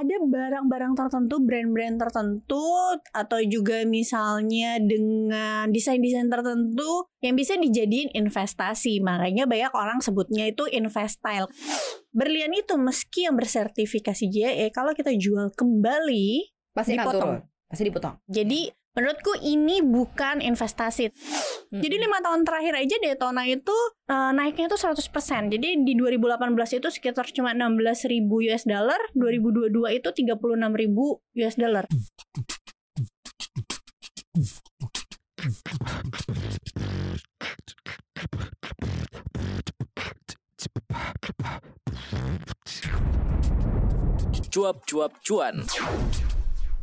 ada barang-barang tertentu, brand-brand tertentu, atau juga misalnya dengan desain-desain tertentu yang bisa dijadiin investasi. Makanya banyak orang sebutnya itu investile. Berlian itu meski yang bersertifikasi JE, kalau kita jual kembali, Pasti Dipotong. Pasti dipotong. jadi menurutku ini bukan investasi. Jadi lima tahun terakhir aja Daytona itu eh, naiknya itu 100%. Jadi di 2018 itu sekitar cuma 16.000 ribu US dollar, 2022 itu 36.000 ribu US dollar. Cuap-cuap cuan.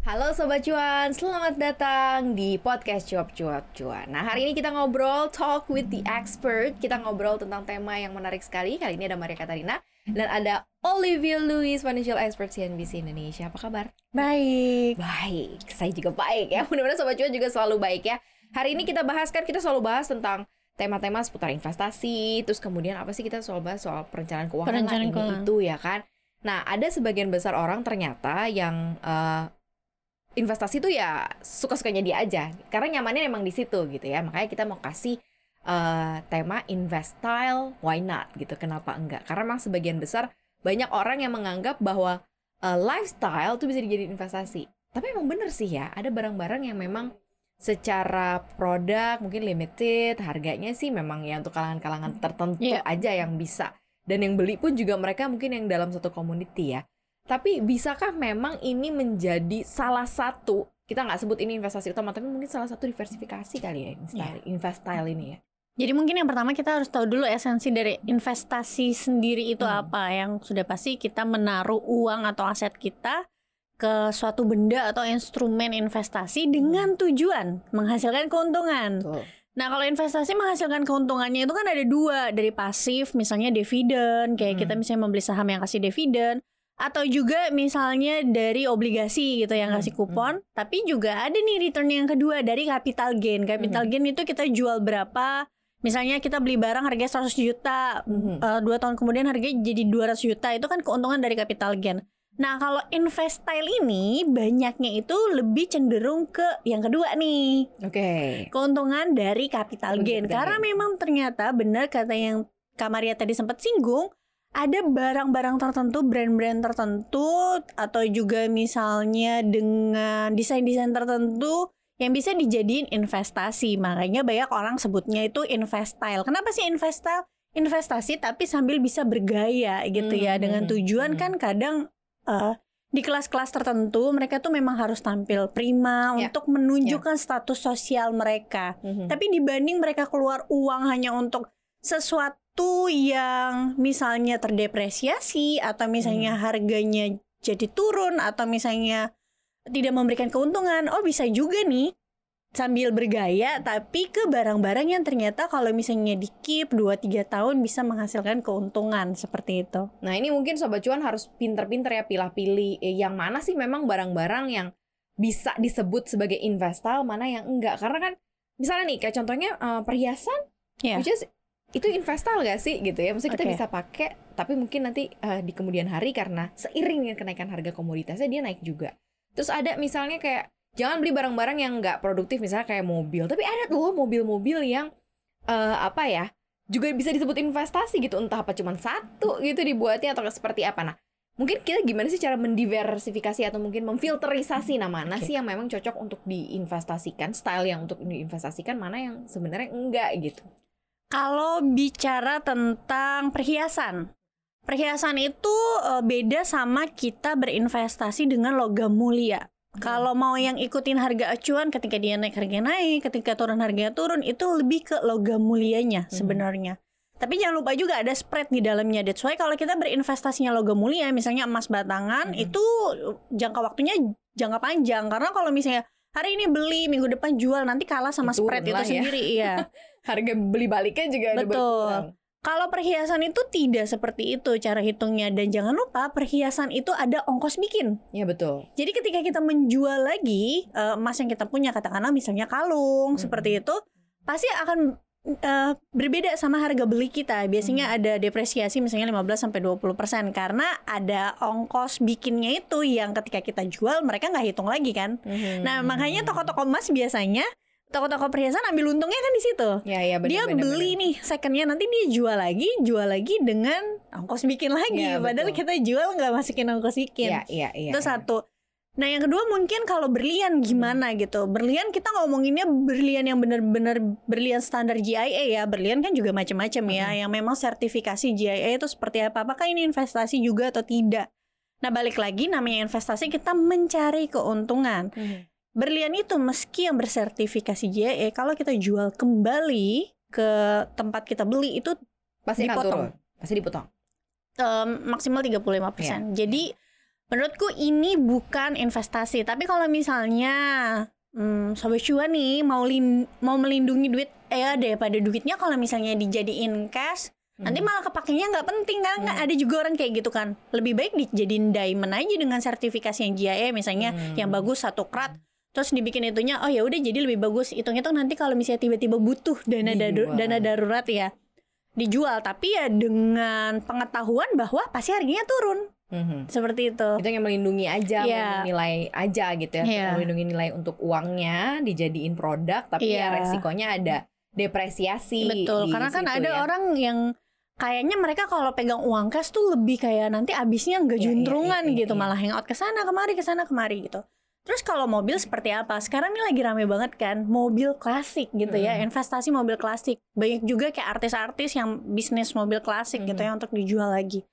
Halo Sobat Cuan, selamat datang di podcast Cuap Cuap Cuan. Nah hari ini kita ngobrol Talk with the Expert. Kita ngobrol tentang tema yang menarik sekali. Kali ini ada Maria Katarina Dan ada Olivia Louis, Financial Expert CNBC Indonesia. Apa kabar? Baik. Baik, saya juga baik ya. Mudah-mudahan Sobat Cuan juga selalu baik ya. Hari ini kita bahas kan, kita selalu bahas tentang tema-tema seputar investasi Terus kemudian apa sih kita selalu bahas soal perencanaan keuangan Perencanaan keuangan. itu ya kan. Nah ada sebagian besar orang ternyata yang eh, investasi itu ya suka-sukanya dia aja. Karena nyamannya emang di situ gitu ya. Makanya kita mau kasih eh, tema invest style why not gitu kenapa enggak? Karena memang sebagian besar banyak orang yang menganggap bahwa eh, lifestyle tuh bisa dijadiin investasi. Tapi emang bener sih ya ada barang-barang yang memang secara produk mungkin limited harganya sih memang ya untuk kalangan-kalangan tertentu Iya. aja yang bisa. Dan yang beli pun juga mereka mungkin yang dalam satu community ya tapi bisakah memang ini menjadi salah satu kita nggak sebut ini investasi utama, tapi mungkin salah satu diversifikasi kali ya Iya. invest style ini ya. Jadi mungkin yang pertama kita harus tahu dulu esensi dari investasi sendiri itu Hmm. apa. Yang sudah pasti kita menaruh uang atau aset kita ke suatu benda atau instrumen investasi dengan tujuan menghasilkan keuntungan. Betul. Nah, kalau investasi menghasilkan keuntungannya itu kan ada dua, dari pasif misalnya dividen, kayak Hmm. kita misalnya membeli saham yang kasih dividen atau juga misalnya dari obligasi gitu yang Hmm, kasih kupon, tapi juga ada nih return yang kedua dari capital gain. Capital gain itu kita jual berapa Misalnya kita beli barang harganya 100 juta, Mhm. eh, dua tahun kemudian harganya jadi 200 juta, itu kan keuntungan dari capital gain. Nah, kalau invest style ini banyaknya itu lebih cenderung ke yang kedua nih Oke. keuntungan dari capital gain karena memang ternyata benar kata yang Kamaria tadi sempat singgung ada barang-barang tertentu brand-brand tertentu atau juga misalnya dengan desain-desain tertentu yang bisa dijadiin investasi makanya banyak orang sebutnya itu investile kenapa sih investile investasi tapi sambil bisa bergaya gitu ya Hmm, dengan hmm, tujuan hmm. kan kadang eh, di kelas-kelas tertentu mereka tuh memang harus tampil prima Ya. untuk menunjukkan status sosial mereka. Mhm. Tapi dibanding mereka keluar uang hanya untuk sesuatu yang misalnya terdepresiasi atau misalnya harganya jadi turun atau misalnya tidak memberikan keuntungan, oh bisa juga nih sambil bergaya tapi ke barang-barang yang ternyata kalau misalnya di keep 2-3 tahun bisa menghasilkan keuntungan seperti itu. Nah ini mungkin sobat cuan harus pinter-pinter ya pilah-pilih eh, yang mana sih memang barang-barang yang bisa disebut sebagai investal, mana yang enggak. Karena kan misalnya nih kayak contohnya eh, perhiasan, Ya. which is itu investal gak sih gitu ya? Maksudnya kita Oke. bisa pakai, tapi mungkin nanti eh, di kemudian hari karena seiring dengan kenaikan harga komoditasnya dia naik juga. Terus ada misalnya kayak jangan beli barang-barang yang nggak produktif misalnya kayak mobil, tapi ada loh mobil-mobil yang eh, apa ya? juga bisa disebut investasi gitu entah apa cuman satu gitu dibuatnya atau seperti apa nah mungkin kita gimana sih cara mendiversifikasi atau mungkin memfilterisasi nah mana Oke. sih yang memang cocok untuk diinvestasikan style yang untuk diinvestasikan mana yang sebenarnya enggak gitu Kalau bicara tentang perhiasan, perhiasan itu eh, beda sama kita berinvestasi dengan logam mulia. Kalau mau yang ikutin harga acuan, ketika dia naik harga naik, ketika turun harga turun, itu lebih ke logam mulianya sebenarnya. Tapi jangan lupa juga ada spread di dalamnya. That's why kalau kita berinvestasinya logam mulia, misalnya emas batangan, Mhm. itu jangka waktunya jangka panjang. Karena kalau misalnya hari ini beli, minggu depan jual, nanti kalah sama Ya, spread itu ya. sendiri. Iya. harga beli baliknya juga ada Betul. berkurang. Kalau perhiasan itu tidak seperti itu cara hitungnya dan jangan lupa perhiasan itu ada ongkos bikin. ya betul Jadi ketika kita menjual lagi eh, emas yang kita punya katakanlah misalnya kalung Mhm. seperti itu pasti akan eh, berbeda sama harga beli kita. Biasanya ada depresiasi misalnya 15 sampai 20% karena ada ongkos bikinnya itu yang ketika kita jual mereka nggak hitung lagi kan. Mhm. Nah, makanya toko-toko emas biasanya toko-toko perhiasan ambil untungnya kan di situ. ya ya benar dia benar, beli benar. nih secondnya nanti dia jual lagi, jual lagi dengan ongkos bikin lagi. Iya, Padahal betul. kita jual nggak masukin ongkos bikin. Iya, iya, iya. itu satu. Nah yang kedua mungkin kalau berlian gimana gitu. Berlian kita ngomonginnya berlian yang benar-benar berlian standar GIA ya. Berlian kan juga macam-macam ya. Yang memang sertifikasi GIA itu seperti apa. Apakah ini investasi juga atau tidak? Nah balik lagi namanya investasi kita mencari keuntungan. Mhm. Berlian itu meski yang bersertifikasi GIA kalau kita jual kembali ke tempat kita beli itu Pasti dipotong. turun. Pasti dipotong. em, maksimal 35%. Jadi menurutku ini bukan investasi, tapi kalau misalnya hmm, sobat cuan nih mau lin- mau melindungi duit eh daripada duitnya kalau misalnya dijadiin cash nanti Mhm. malah kepakainya nggak penting kan Nggak ada juga orang kayak gitu kan lebih baik dijadiin diamond aja dengan sertifikasi yang GIA misalnya Hmm. yang bagus satu krat terus dibikin itunya oh ya udah jadi lebih bagus hitung-hitung nanti kalau misalnya tiba-tiba butuh dana dana darurat ya dijual tapi ya dengan pengetahuan bahwa pasti harganya turun Mhm. seperti itu Itu yang melindungi aja, Iya. melindungi nilai aja gitu ya. Iya. Melindungi nilai untuk uangnya dijadiin produk, tapi ya Iya. resikonya ada depresiasi. betul di karena kan ada ya. orang yang kayaknya mereka kalau pegang uang cash tuh lebih kayak nanti abisnya nggak Iya, iya, juntrungan iya, iya, gitu iya. malah hangout ke sana kemari ke sana kemari gitu terus kalau mobil seperti apa sekarang ini lagi rame banget kan mobil klasik gitu ya Mm-mm. investasi mobil klasik banyak juga kayak artis-artis yang bisnis mobil klasik gitu Mhm. ya untuk dijual lagi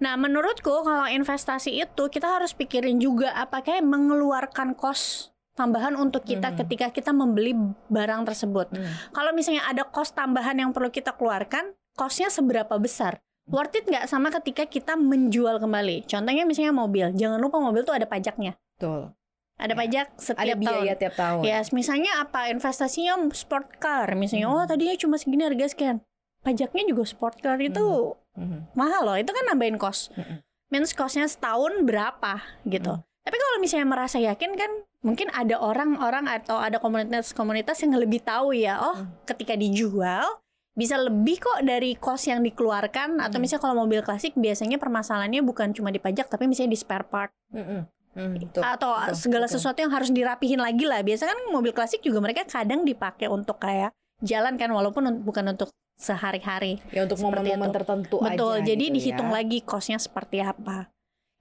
nah menurutku kalau investasi itu kita harus pikirin juga apakah mengeluarkan kos tambahan untuk kita Mhm. ketika kita membeli barang tersebut Hmm. kalau misalnya ada kos tambahan yang perlu kita keluarkan, kosnya seberapa besar? Worth it nggak sama ketika kita menjual kembali? Contohnya misalnya mobil, jangan lupa mobil tuh ada pajaknya, Betul. Ada Ya. pajak Ada setiap tahun. biaya tiap tahun. Ya, misalnya apa investasinya sport car, misalnya Mhm. oh tadinya cuma segini harga sekian, pajaknya juga sport car itu Mhm. mahal loh, itu kan nambahin kos. Mhm. Means kosnya setahun berapa gitu. Mhm. Tapi kalau misalnya merasa yakin kan mungkin ada orang-orang atau ada komunitas-komunitas yang lebih tahu ya, oh Mhm. ketika dijual bisa lebih kok dari kos yang dikeluarkan atau Mhm. misalnya kalau mobil klasik biasanya permasalahannya bukan cuma di pajak tapi misalnya di spare part Mhm. Mhm. Betul. atau betul, segala betul. sesuatu yang harus dirapihin lagi lah. Biasanya kan mobil klasik juga mereka kadang dipakai untuk kayak jalan kan walaupun un- bukan untuk sehari-hari. Ya untuk momen-momen itu. tertentu Betul. aja jadi gitu dihitung ya. lagi kosnya seperti apa.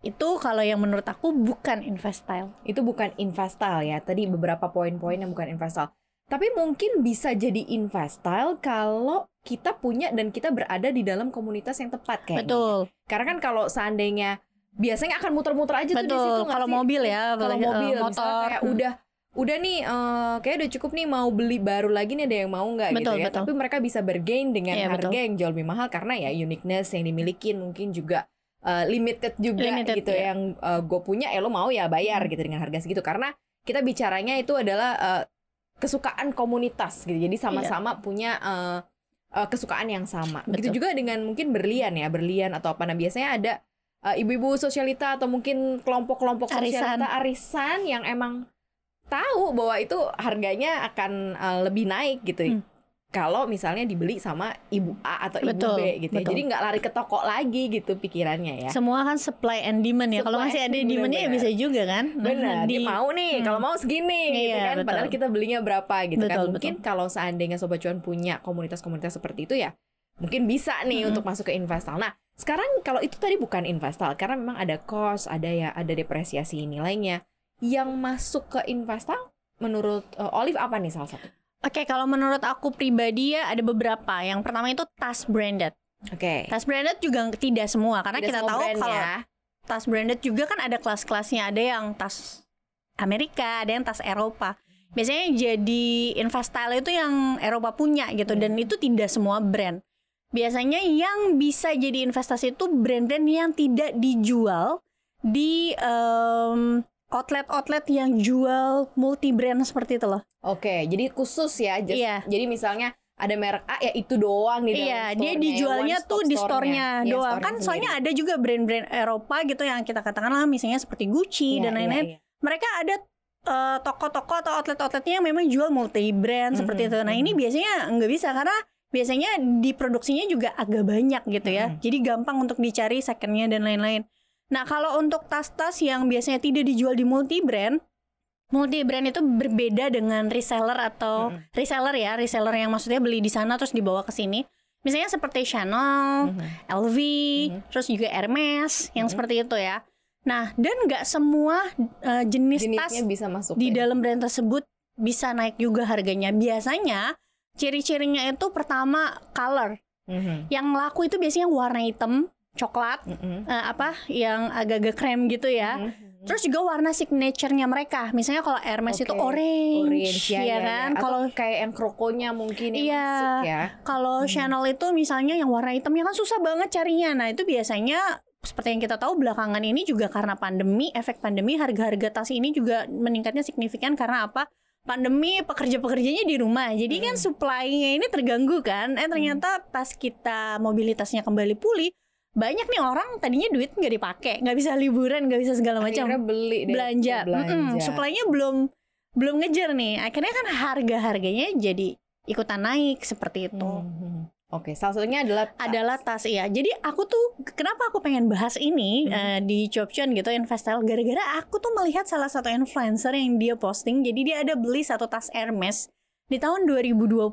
Itu kalau yang menurut aku bukan investile. Itu bukan investal ya. Tadi beberapa poin-poin yang bukan investal. Tapi mungkin bisa jadi investile kalau kita punya dan kita berada di dalam komunitas yang tepat kayaknya. Betul. Karena kan kalau seandainya biasanya akan muter-muter aja tuh di situ Betul. Kalau mobil ya, kalau eh, mobil motor. kayak udah udah nih eh, kayak udah cukup nih mau beli baru lagi nih ada yang mau nggak gitu Betul, ya betul. tapi mereka bisa bergain dengan Iya, harga betul. yang jauh lebih mahal karena ya uniqueness yang dimiliki mungkin juga eh, limited juga Limited, gitu iya. yang gue punya ya lo mau ya bayar gitu dengan harga segitu karena kita bicaranya itu adalah eh, kesukaan komunitas gitu jadi sama-sama punya eh, eh, kesukaan yang sama begitu Betul. juga dengan mungkin berlian ya berlian atau apa nah biasanya ada eh, ibu-ibu sosialita atau mungkin kelompok-kelompok sosialita arisan yang emang tahu bahwa itu harganya akan eh, lebih naik gitu Hmm. kalau misalnya dibeli sama ibu A atau ibu Betul, B gitu ya. betul. jadi nggak lari ke toko lagi gitu pikirannya ya Semua kan supply and demand ya. Kalau masih ada and demandnya ya bisa juga kan. Nah, Benar, di- dia mau nih, Hmm. kalau mau segini gitu Iya, kan. betul. Padahal kita belinya berapa gitu kan. Betul, Mungkin kalau seandainya Sobat Cuan punya komunitas-komunitas seperti itu ya, mungkin bisa nih Hmm. untuk masuk ke investal. Nah, sekarang kalau itu tadi bukan investal, karena memang ada cost, ada ya ada depresiasi nilainya. Yang masuk ke investal, menurut uh, Olive apa nih salah satu? Oke, kalau menurut aku pribadi ya ada beberapa. Yang pertama itu tas branded. Oke. Tas branded juga tidak semua karena Tidak kita semua tahu kalau ya. tas branded juga kan ada kelas-kelasnya. Ada yang tas Amerika, ada yang tas Eropa. Biasanya jadi investile itu yang Eropa punya gitu dan Hmm. itu tidak semua brand. Biasanya yang bisa jadi investasi itu brand-brand yang tidak dijual di em, outlet-outlet yang jual multi brand seperti itu loh. Oke, jadi khusus ya. just- Iya. Jadi misalnya ada merek A ya itu doang di dalam Iya, dia store-nya ya, dijualnya one tuh di store-nya. store-nya Iya, doang. store-nya Kan soalnya sendiri. ada juga brand-brand Eropa gitu yang kita katakan lah misalnya seperti Gucci Iya, dan lain-lain. iya. Mereka ada eh, toko-toko atau outlet-outletnya yang memang jual multi brand seperti Mhm, itu. Nah, ini mhm. biasanya nggak bisa karena biasanya diproduksinya juga agak banyak gitu ya. Mhm. Jadi gampang untuk dicari secondnya dan lain-lain. Nah, kalau untuk tas-tas yang biasanya tidak dijual di multi brand, multi brand itu berbeda dengan reseller atau Mhm. reseller ya, reseller yang maksudnya beli di sana terus dibawa ke sini. Misalnya seperti Chanel, Mhm. LV, Mhm. terus juga Hermes yang Mhm. seperti itu ya. Nah, dan nggak semua uh, jenis tas Jenisnya bisa masuk di ya? dalam brand tersebut bisa naik juga harganya. Biasanya ciri-cirinya itu pertama color. Mhm. Yang laku itu biasanya warna hitam, coklat, Mhm. eh, apa yang agak-agak krem gitu ya. Mhm. Terus juga warna signaturenya mereka. Misalnya kalau Hermes itu Oke. orange, orange ya, ya, kan. ya. Kalau kayak yang krokonya mungkin yang Iya. masuk ya. Kalau Hmm. Chanel itu misalnya yang warna hitamnya kan susah banget carinya. Nah, itu biasanya seperti yang kita tahu belakangan ini juga karena pandemi, efek pandemi harga-harga tas ini juga meningkatnya signifikan karena apa? Pandemi pekerja-pekerjanya di rumah. Jadi kan Hmm. supply-nya ini terganggu kan. Eh ternyata pas kita mobilitasnya kembali pulih, banyak nih orang tadinya duit nggak dipakai, nggak bisa liburan, nggak bisa segala macam beli deh. belanja. belanja. Mm-mm, supply-nya belum belum ngejar nih. Akhirnya kan harga-harganya jadi ikutan naik seperti itu. Mhm. Oke, salah satunya adalah tas. Adalah tas iya. Jadi aku tuh kenapa aku pengen bahas ini Hmm. eh, di Chopchon gitu Investyle gara-gara aku tuh melihat salah satu influencer yang dia posting. Jadi dia ada beli satu tas Hermes di tahun 2020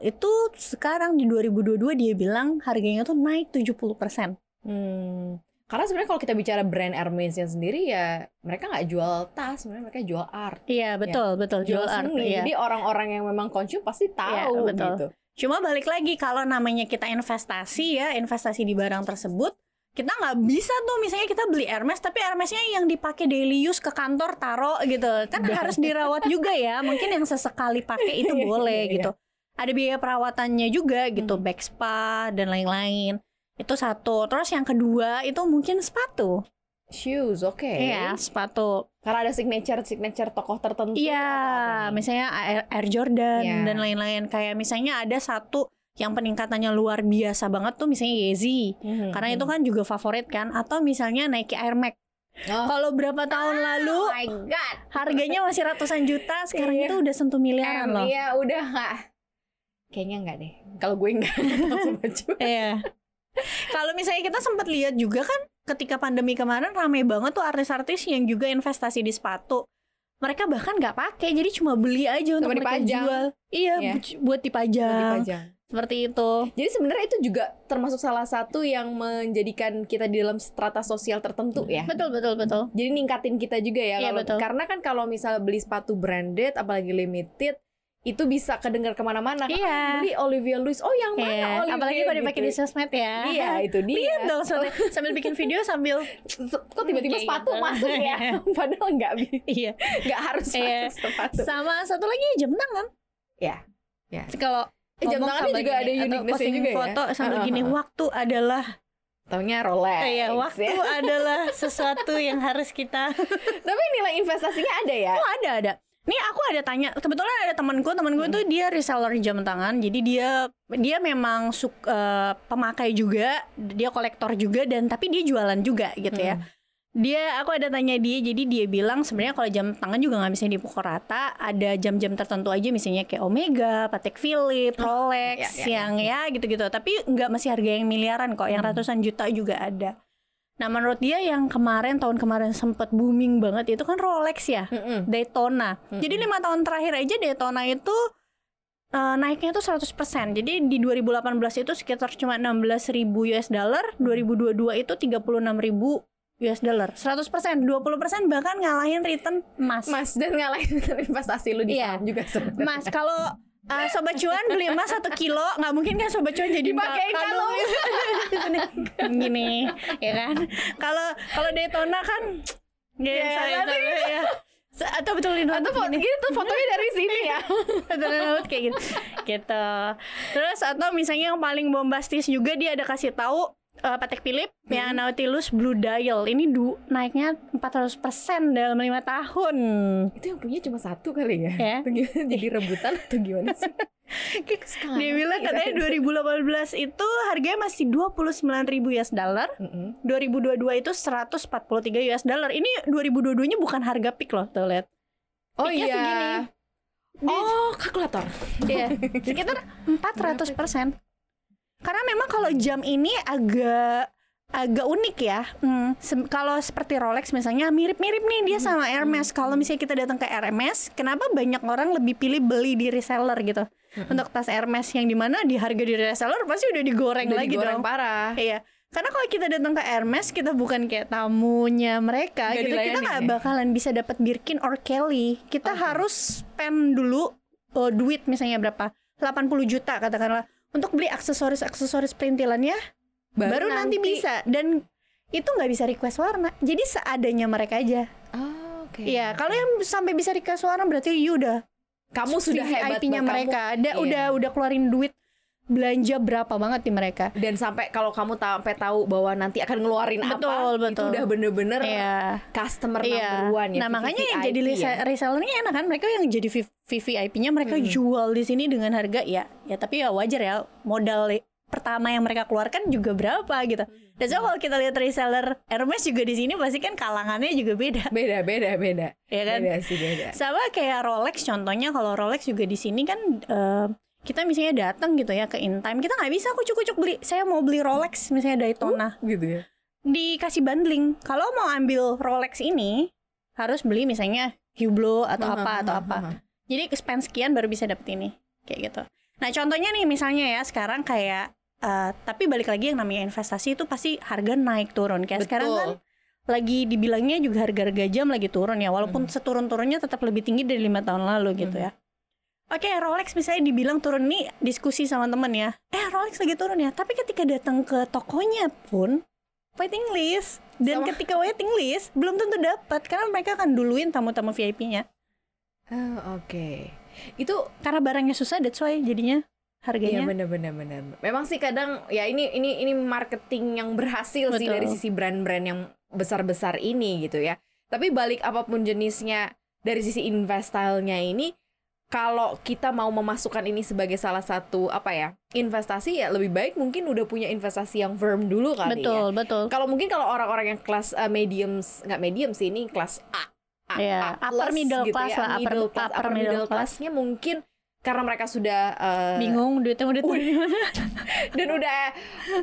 itu sekarang di 2022 dia bilang harganya tuh naik 70%. Hmm. Karena sebenarnya kalau kita bicara brand Hermes yang sendiri ya mereka nggak jual tas, sebenarnya mereka jual art, Iya, betul, betul jual art. seni. iya. Jadi orang-orang yang memang konsum pasti tahu betul. gitu. Cuma balik lagi kalau namanya kita investasi ya, investasi di barang tersebut, kita nggak bisa tuh misalnya kita beli Hermes tapi Hermesnya yang dipakai daily use ke kantor taro gitu. Kan harus dirawat juga ya. Mungkin yang sesekali pakai itu Iya, boleh iya, iya. gitu. Ada biaya perawatannya juga gitu, Hmm. back spa dan lain-lain. Itu satu. Terus yang kedua itu mungkin sepatu. Shoes, oke. Iya, sepatu. Karena ada signature signature tokoh tertentu. Iya, misalnya Air, Jordan Iya. dan lain-lain. Kayak misalnya ada satu yang peningkatannya luar biasa banget tuh misalnya Yeezy. Mhm, Karena itu mhm. kan juga favorit kan atau misalnya Nike Air Max. Oh. Kalau berapa tahun lalu Oh my god. harganya masih ratusan juta, sekarang Iya. itu udah sentuh miliaran Em, loh. Iya, udah nggak. Kayaknya nggak deh. Kalau gue nggak baju. Iya. Kalau misalnya kita sempat lihat juga kan ketika pandemi kemarin rame banget tuh artis-artis yang juga investasi di sepatu. Mereka bahkan nggak pakai, jadi cuma beli aja untuk mereka dipajang. jual. Iya, bu- buat dipajang. Dipajang. Seperti itu. Jadi sebenarnya itu juga termasuk salah satu yang menjadikan kita di dalam strata sosial tertentu ya. Betul, betul, betul. Jadi ningkatin kita juga ya Iya, kalau betul. karena kan kalau misalnya beli sepatu branded apalagi limited itu bisa kedengar ke mana-mana. Iya. Ah, beli Olivia Louis. Oh yang mana Iya, Olivia? apalagi kalau dipakai di gitu. sosmed ya. Iya itu dia. Lihat dong sambil, sambil bikin video sambil Kok tiba-tiba sepatu gitu. masuk ya? Padahal nggak iya. nggak harus Iya. masuk sepatu. Sama satu lagi jam tangan. Ya. Ya. Kalau Eh, jam sambil juga gini, ada uniqueness posting juga ya. foto sambil gini, waktu adalah Taunya Rolex. iya, waktu ya. adalah sesuatu yang harus kita Tapi nilai investasinya ada ya. Oh ada ada. Nih aku ada tanya, kebetulan ada temanku, temanku Hmm. itu dia reseller jam tangan, jadi dia dia memang suk, eh, pemakai juga, dia kolektor juga dan tapi dia jualan juga gitu ya. Hmm. Dia aku ada tanya dia, jadi dia bilang sebenarnya kalau jam tangan juga nggak bisa dipukul rata, ada jam-jam tertentu aja misalnya kayak Omega, Patek Philippe, Rolex, ya, ya, yang ya gitu-gitu. Tapi nggak masih harga yang miliaran kok, yang Hmm. ratusan juta juga ada. Nah menurut dia yang kemarin tahun kemarin sempat booming banget itu kan Rolex ya. Mm-mm. Daytona. Mm-mm. Jadi lima tahun terakhir aja Daytona itu eh, naiknya tuh 100%. Jadi di 2018 itu sekitar cuma 16.000 ribu US dollar, 2022 itu 36.000 US dollar. 100%, 20% bahkan ngalahin return emas. Mas dan ngalahin investasi lu di Iya. saham juga sebenarnya. Mas kalau eh, sobat cuan beli emas satu kilo nggak mungkin kan sobat cuan jadi ka- kalung. Gini, ya kan kalau kalau Daytona kan ya, Iya, saya- nanti- saya- ya. Se- atau betulin Atau foto gini. gitu fotonya dari sini ya. Betulin laut kayak gitu gitu terus atau misalnya yang paling bombastis juga dia ada kasih tahu eh, Patek Philippe yang Nautilus Blue Dial ini du naiknya 400% dalam lima tahun Itu yang punya cuma satu kali ya. Ya. Gimana? Jadi rebutan atau gimana sih? dia bilang katanya 2018 itu harganya masih 29.000 US dollar Mm-mm. 2022 itu 143 US dollar. Ini 2022-nya bukan harga peak loh, tuh lihat. Oh Peaknya iya. segini. Oh, kalkulator. Iya, sekitar 400 persen. Karena memang kalau jam ini agak agak unik ya. Hmm, se- kalau seperti Rolex misalnya mirip-mirip nih dia sama Hermes. Kalau misalnya kita datang ke Hermes, kenapa banyak orang lebih pilih beli di reseller gitu? Untuk tas Hermes yang di mana di harga di reseller pasti udah digoreng Udah lagi digoreng dong. parah. Iya. Karena kalau kita datang ke Hermes, kita bukan kayak tamunya mereka gitu. Kita nggak ya? bakalan bisa dapat Birkin or Kelly. Kita Oke. harus spend dulu uh, duit misalnya berapa? 80 juta katakanlah untuk beli aksesoris-aksesoris perintilannya baru, nanti. bisa dan itu nggak bisa request warna. Jadi seadanya mereka aja. Oh, oke. Iya, kalau yang sampai bisa request warna berarti you udah kamu sudah hebat VIP-nya Mbak. Kamu- mereka. Ada Iya. udah udah keluarin duit belanja berapa banget di mereka. dan sampai kalau kamu sampai tahu bahwa nanti akan ngeluarin apa Betul, itu betul. udah bener-bener Iya. customer Iya. number one ya nah makanya yang jadi ya. rese- resellernya enak kan mereka yang jadi VVIP-nya mereka Hmm. jual di sini dengan harga ya ya tapi ya wajar ya modal pertama yang mereka keluarkan juga berapa gitu. Dan so kalau kita lihat reseller Hermes juga di sini pasti kan kalangannya juga beda, beda beda beda ya kan? beda sih beda Sama kayak Rolex contohnya kalau Rolex juga di sini kan eh, kita misalnya datang gitu ya ke Intime kita nggak bisa kucuk-kucuk beli saya mau beli Rolex misalnya Daytona gitu ya dikasih bundling. Kalau mau ambil Rolex ini harus beli misalnya Hublot atau apa atau apa. Jadi spend sekian baru bisa dapet ini kayak gitu. Nah contohnya nih misalnya ya sekarang kayak eh, tapi balik lagi yang namanya investasi itu pasti harga naik turun kayak sekarang kan lagi dibilangnya juga harga-harga jam lagi turun ya walaupun seturun-turunnya tetap lebih tinggi dari lima tahun lalu gitu ya. Oke Rolex misalnya dibilang turun nih diskusi sama temen ya. Eh Rolex lagi turun ya. Tapi ketika datang ke tokonya pun waiting list dan Sama- ketika waiting list belum tentu dapat karena mereka akan duluin tamu-tamu VIP-nya. Oh, oke itu Karena barangnya susah that's why jadinya Iya harganya. benar benar benar. Memang sih kadang ya ini ini ini marketing yang berhasil sih Betul. dari sisi brand-brand yang besar-besar ini gitu ya. Tapi balik apa pun jenisnya dari sisi investasinya ini kalau kita mau memasukkan ini sebagai salah satu apa ya investasi ya lebih baik mungkin udah punya investasi yang firm dulu kali ya. betul, betul. Kalau mungkin kalau orang-orang yang kelas uh, medium nggak medium sih ini kelas A, A, Iya, A upper plus middle gitu class ya, lah, upper- middle class, upper upper middle middle class. classnya mungkin karena mereka sudah uh, Bingung duitnya mau di mana. dan udah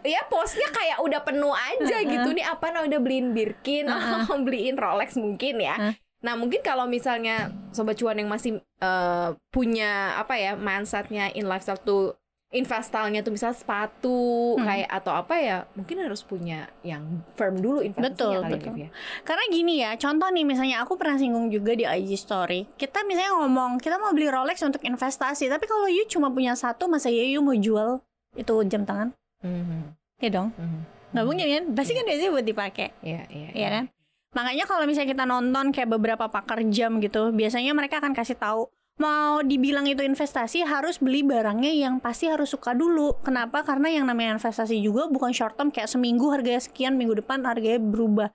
ya posnya kayak udah penuh aja Uh-uh. gitu nih apa nah udah beliin Birkin Uh-uh. beliin Rolex mungkin ya Uh. Nah mungkin kalau misalnya sobat cuan yang masih eh, punya apa ya mindsetnya in lifestyle tuh investasinya tuh misal sepatu Hmm. kayak atau apa ya mungkin harus punya yang firm dulu investasinya Betul, kali betul. ya, ya. Karena gini ya, contoh nih misalnya aku pernah singgung juga di IG story. Kita misalnya ngomong, kita mau beli Rolex untuk investasi, tapi kalau you cuma punya satu, masa ya you mau jual itu jam tangan? Mhm, Ya dong, mhm. nggak mungkin kan? Pasti kan biasanya buat dipakai, Iya, iya, ya kan? Makanya kalau misalnya kita nonton kayak beberapa pakar jam gitu, biasanya mereka akan kasih tahu mau dibilang itu investasi harus beli barangnya yang pasti harus suka dulu. Kenapa? Karena yang namanya investasi juga bukan short term kayak seminggu harganya sekian, minggu depan harganya berubah.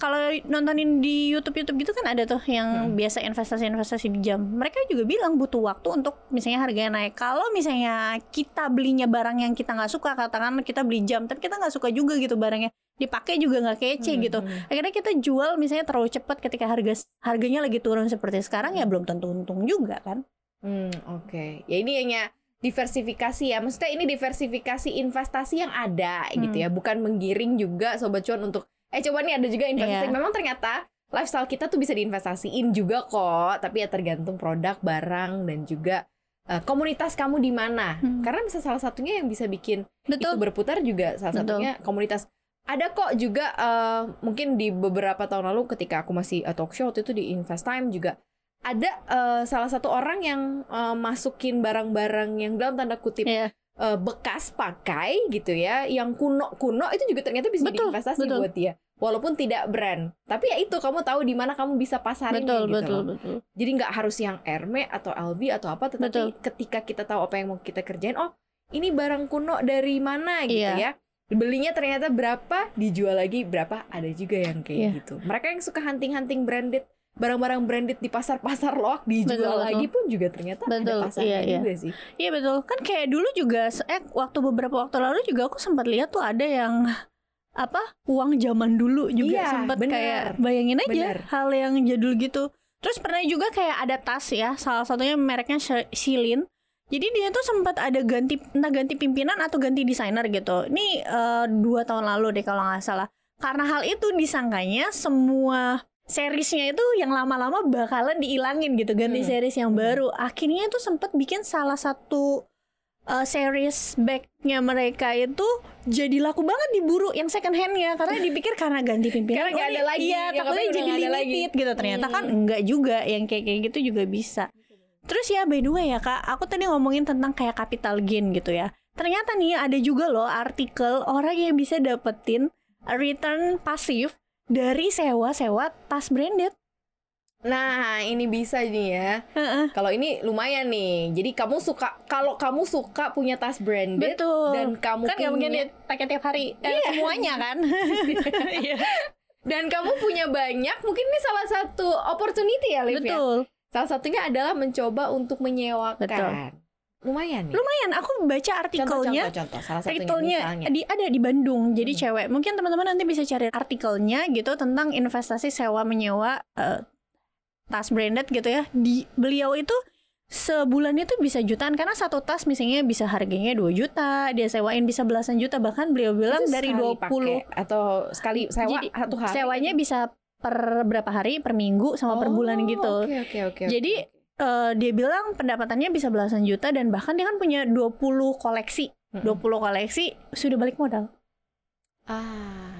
Kalau nontonin di YouTube YouTube gitu kan ada tuh yang biasa investasi-investasi di jam. Mereka juga bilang butuh waktu untuk misalnya harganya naik. Kalau misalnya kita belinya barang yang kita nggak suka, katakan kita beli jam, tapi kita nggak suka juga gitu barangnya, dipakai juga nggak kece Hmm, gitu hmm. akhirnya kita jual misalnya terlalu cepat ketika harga harganya lagi turun seperti sekarang ya belum tentu untung juga kan Hmm, oke. Ya ini hanya diversifikasi ya. Maksudnya ini diversifikasi investasi yang ada gitu Hmm. ya, bukan menggiring juga sobat cuan untuk eh coba nih ada juga investasi. Iya. Memang ternyata lifestyle kita tuh bisa diinvestasiin juga kok, tapi ya tergantung produk, barang dan juga eh, komunitas kamu di mana. Hmm. Karena bisa salah satunya yang bisa bikin itu betul berputar juga salah Betul. satunya komunitas ada kok juga eh, mungkin di beberapa tahun lalu ketika aku masih eh, talk show waktu itu di Invest Time juga ada eh, salah satu orang yang eh, masukin barang-barang yang dalam tanda kutip Iya. Eh, bekas pakai gitu ya yang kuno-kuno itu juga ternyata bisa jadi Betul, investasi betul. buat dia walaupun tidak brand tapi ya itu kamu tahu di mana kamu bisa pasarin betul gitu betul loh. betul Jadi nggak harus yang Hermes atau LV atau apa, tetapi Betul. ketika kita tahu apa yang mau kita kerjain, oh ini barang kuno dari mana gitu Iya. ya. Belinya ternyata berapa, dijual lagi berapa, ada juga yang kayak Iya. gitu. Mereka yang suka hunting-hunting branded, barang-barang branded di pasar-pasar loak dijual Betul, betul. lagi pun juga ternyata ada Betul, pasarnya iya, iya. juga sih. iya betul kan kayak dulu juga eh waktu beberapa waktu lalu juga aku sempat lihat tuh ada yang apa uang zaman dulu juga Iya, sempat kayak bayangin aja Benar. hal yang jadul gitu Terus pernah juga kayak ada tas ya, salah satunya mereknya Shilin. Jadi dia tuh sempat ada ganti entah ganti pimpinan atau ganti desainer gitu. Ini eh, dua tahun lalu deh kalau nggak salah. Karena hal itu disangkanya semua seriesnya itu yang lama-lama bakalan diilangin gitu, ganti Hmm. series yang baru. Akhirnya itu sempat bikin salah satu eh, series backnya mereka itu jadi laku banget diburu yang second handnya karena dipikir karena ganti pimpinan Karena nggak oh, ada ini- lagi, iya yang takutnya jadi ada lagi. limited gitu ternyata kan Hmm. enggak juga yang kayak kayak gitu juga bisa terus ya by the way ya kak aku tadi ngomongin tentang kayak capital gain gitu ya ternyata nih ada juga loh artikel orang yang bisa dapetin return pasif dari sewa-sewa tas branded Nah, ini bisa nih ya. Heeh. Kalau ini lumayan nih. Jadi kamu suka kalau kamu suka punya tas branded betul dan kamu kan punya mungkin pakai tiap hari eh, semuanya kan Iya, dan kamu punya banyak, mungkin ini salah satu opportunity ya, Liv ya. betul Salah satunya adalah mencoba untuk menyewakan. Betul. Lumayan nih. lumayan aku baca artikelnya Contoh-contoh, salah satunya artikelnya misalnya. di ada di Bandung jadi Hmm. cewek mungkin teman-teman nanti bisa cari artikelnya gitu tentang investasi sewa menyewa eh, tas branded gitu ya di beliau itu sebulan itu bisa jutaan karena satu tas misalnya bisa harganya 2 juta dia sewain bisa belasan juta bahkan beliau bilang Itu dari sekali 20 pakai atau sekali sewa Jadi, satu hari. sewanya bisa per berapa hari per minggu sama per bulan Oh, gitu Oke, oke, oke. Jadi, Eh, dia bilang pendapatannya bisa belasan juta dan bahkan dia kan punya 20 koleksi Mm-mm. 20 koleksi sudah balik modal Ah,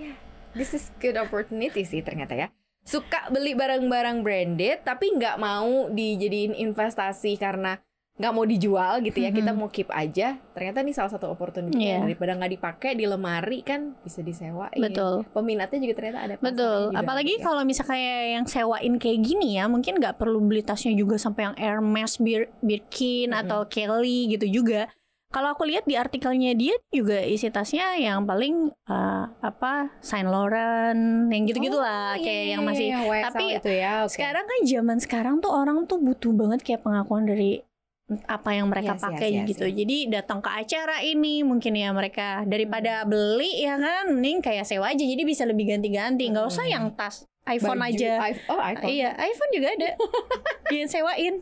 ya, this is good opportunity sih ternyata ya. Suka beli barang-barang branded, tapi nggak mau dijadiin investasi karena nggak mau dijual gitu ya. Kita Mhm. mau keep aja. Ternyata ini salah satu opportunity Iya. daripada nggak dipakai di lemari kan bisa disewain. betul Peminatnya juga ternyata ada. Betul, apalagi ya. kalau misalnya kayak yang sewain kayak gini ya, mungkin nggak perlu beli tasnya juga sampai yang Hermes, Bir Birkin Mm-mm. atau Kelly gitu juga. Kalau aku lihat di artikelnya dia juga isi tasnya yang paling eh, apa Saint Laurent, yang gitu-gitu lah, Oh, kayak iya, yang iya, masih. iya, tapi itu ya. oke. Sekarang kan zaman sekarang tuh orang tuh butuh banget kayak pengakuan dari apa yang mereka Yes, yes, pakai yes, gitu. yes. Jadi datang ke acara ini mungkin ya mereka daripada beli ya kan, mending kayak sewa aja. Jadi bisa lebih ganti-ganti. Nggak usah Hmm. yang tas iPhone Baju, aja. iPhone- oh, iPhone. Iya, iPhone juga ada. Yang sewain.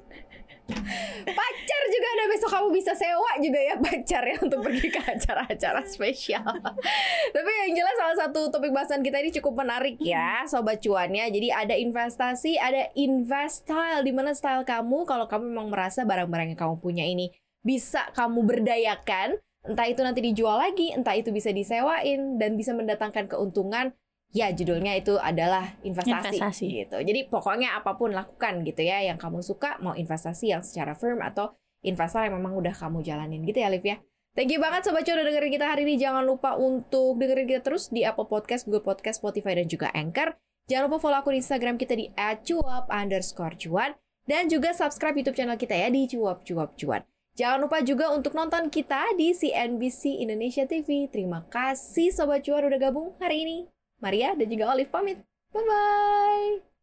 Pacar juga ada besok kamu bisa sewa juga ya pacar ya untuk pergi ke acara-acara spesial. Tapi yang jelas salah satu topik bahasan kita ini cukup menarik ya sobat cuannya. Jadi ada investasi, ada invest style di mana style kamu kalau kamu memang merasa barang-barang yang kamu punya ini bisa kamu berdayakan, entah itu nanti dijual lagi, entah itu bisa disewain dan bisa mendatangkan keuntungan. Ya judulnya itu adalah investasi, Investasi. gitu. Jadi pokoknya apa pun lakukan gitu ya yang kamu suka, mau investasi yang secara firm atau investor yang memang udah kamu jalanin gitu ya Liv ya. Thank you banget Sobat Cuan udah dengerin kita hari ini. Jangan lupa untuk dengerin kita terus di Apple Podcast, Google Podcast, Spotify, dan juga Anchor. Jangan lupa follow akun Instagram kita di @cuap underscore cuan. Dan juga subscribe YouTube channel kita ya di Cuap Cuap Cuan. Jangan lupa juga untuk nonton kita di CNBC Indonesia TV. Terima kasih Sobat Cuan udah gabung hari ini. Maria dan juga Olive pamit. Bye-bye.